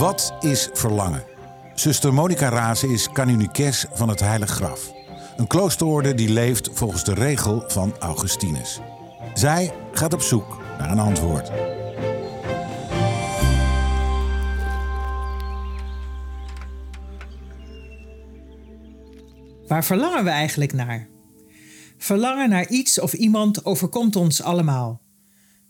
Wat is verlangen? Zuster Monica Razen is canonicus van het Heilig Graf. Een kloosterorde die leeft volgens de regel van Augustinus. Zij gaat op zoek naar een antwoord. Waar verlangen we eigenlijk naar? Verlangen naar iets of iemand overkomt ons allemaal.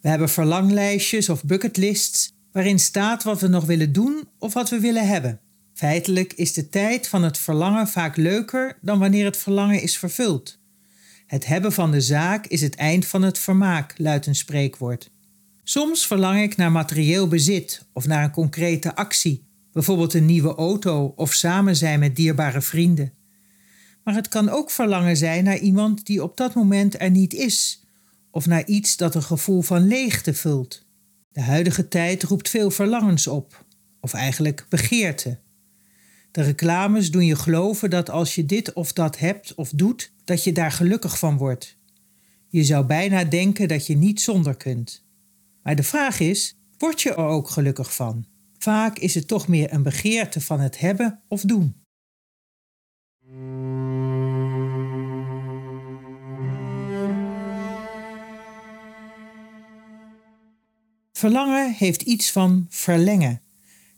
We hebben verlanglijstjes of bucketlists waarin staat wat we nog willen doen of wat we willen hebben. Feitelijk is de tijd van het verlangen vaak leuker dan wanneer het verlangen is vervuld. Het hebben van de zaak is het eind van het vermaak, luidt een spreekwoord. Soms verlang ik naar materieel bezit of naar een concrete actie, bijvoorbeeld een nieuwe auto of samen zijn met dierbare vrienden. Maar het kan ook verlangen zijn naar iemand die op dat moment er niet is, of naar iets dat een gevoel van leegte vult. De huidige tijd roept veel verlangens op, of eigenlijk begeerte. De reclames doen je geloven dat als je dit of dat hebt of doet, dat je daar gelukkig van wordt. Je zou bijna denken dat je niet zonder kunt. Maar de vraag is: word je er ook gelukkig van? Vaak is het toch meer een begeerte van het hebben of doen. Verlangen heeft iets van verlengen.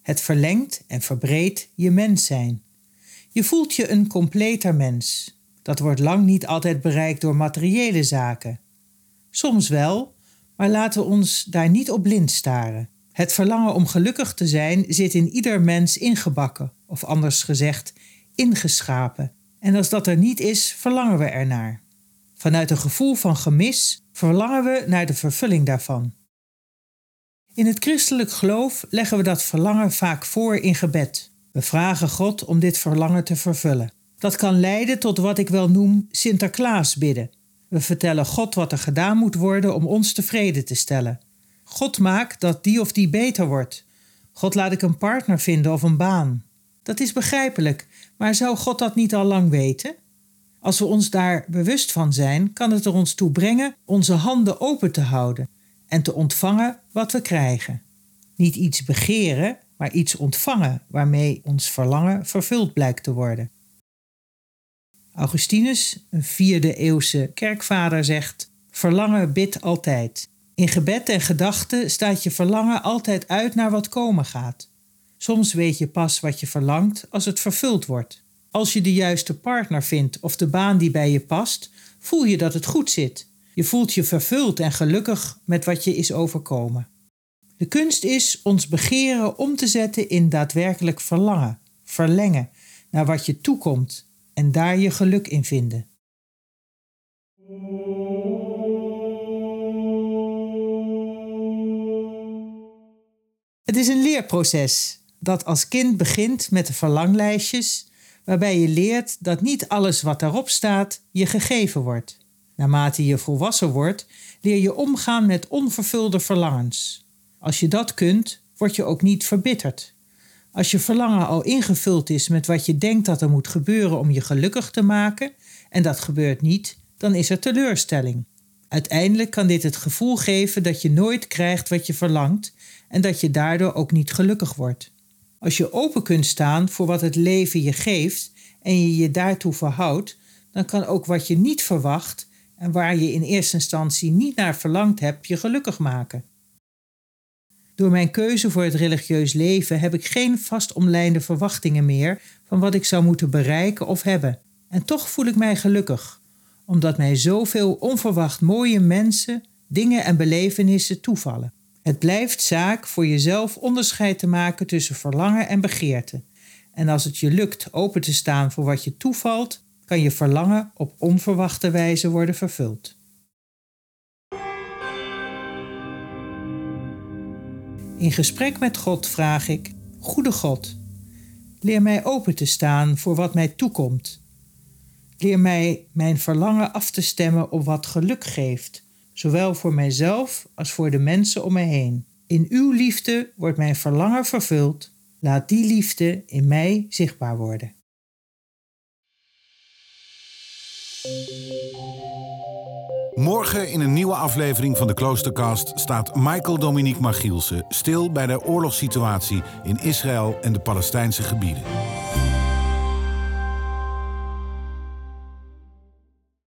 Het verlengt en verbreedt je mens zijn. Je voelt je een completer mens. Dat wordt lang niet altijd bereikt door materiële zaken. Soms wel, maar laten we ons daar niet op blind staren. Het verlangen om gelukkig te zijn zit in ieder mens ingebakken, of anders gezegd, ingeschapen. En als dat er niet is, verlangen we ernaar. Vanuit een gevoel van gemis verlangen we naar de vervulling daarvan. In het christelijk geloof leggen we dat verlangen vaak voor in gebed. We vragen God om dit verlangen te vervullen. Dat kan leiden tot wat ik wel noem Sinterklaas bidden. We vertellen God wat er gedaan moet worden om ons tevreden te stellen. God maakt dat die of die beter wordt. God laat ik een partner vinden of een baan. Dat is begrijpelijk, maar zou God dat niet al lang weten? Als we ons daar bewust van zijn, kan het er ons toe brengen onze handen open te houden en te ontvangen wat we krijgen. Niet iets begeren, maar iets ontvangen waarmee ons verlangen vervuld blijkt te worden. Augustinus, een vierde eeuwse kerkvader, zegt: Verlangen bid altijd. In gebed en gedachten staat je verlangen altijd uit naar wat komen gaat. Soms weet je pas wat je verlangt als het vervuld wordt. Als je de juiste partner vindt of de baan die bij je past, voel je dat het goed zit je voelt je vervuld en gelukkig met wat je is overkomen. De kunst is ons begeren om te zetten in daadwerkelijk verlangen, verlengen naar wat je toekomt en daar je geluk in vinden. Het is een leerproces dat als kind begint met de verlanglijstjes, waarbij je leert dat niet alles wat daarop staat je gegeven wordt. Naarmate je volwassen wordt, leer je omgaan met onvervulde verlangens. Als je dat kunt, word je ook niet verbitterd. Als je verlangen al ingevuld is met wat je denkt dat er moet gebeuren om je gelukkig te maken, en dat gebeurt niet, dan is er teleurstelling. Uiteindelijk kan dit het gevoel geven dat je nooit krijgt wat je verlangt en dat je daardoor ook niet gelukkig wordt. Als je open kunt staan voor wat het leven je geeft en je je daartoe verhoudt, dan kan ook wat je niet verwacht en waar je in eerste instantie niet naar verlangd hebt, je gelukkig maken. Door mijn keuze voor het religieus leven heb ik geen vast omlijnde verwachtingen meer van wat ik zou moeten bereiken of hebben. En toch voel ik mij gelukkig, omdat mij zoveel onverwacht mooie mensen, dingen en belevenissen toevallen. Het blijft zaak voor jezelf onderscheid te maken tussen verlangen en begeerte. En als het je lukt open te staan voor wat je toevalt, kan je verlangen op onverwachte wijze worden vervuld. In gesprek met God vraag ik: Goede God, leer mij open te staan voor wat mij toekomt. Leer mij mijn verlangen af te stemmen op wat geluk geeft, zowel voor mijzelf als voor de mensen om me heen. In uw liefde wordt mijn verlangen vervuld. Laat die liefde in mij zichtbaar worden. Morgen in een nieuwe aflevering van de Kloostercast staat Michael Dominique Magielsen stil bij de oorlogssituatie in Israël en de Palestijnse gebieden.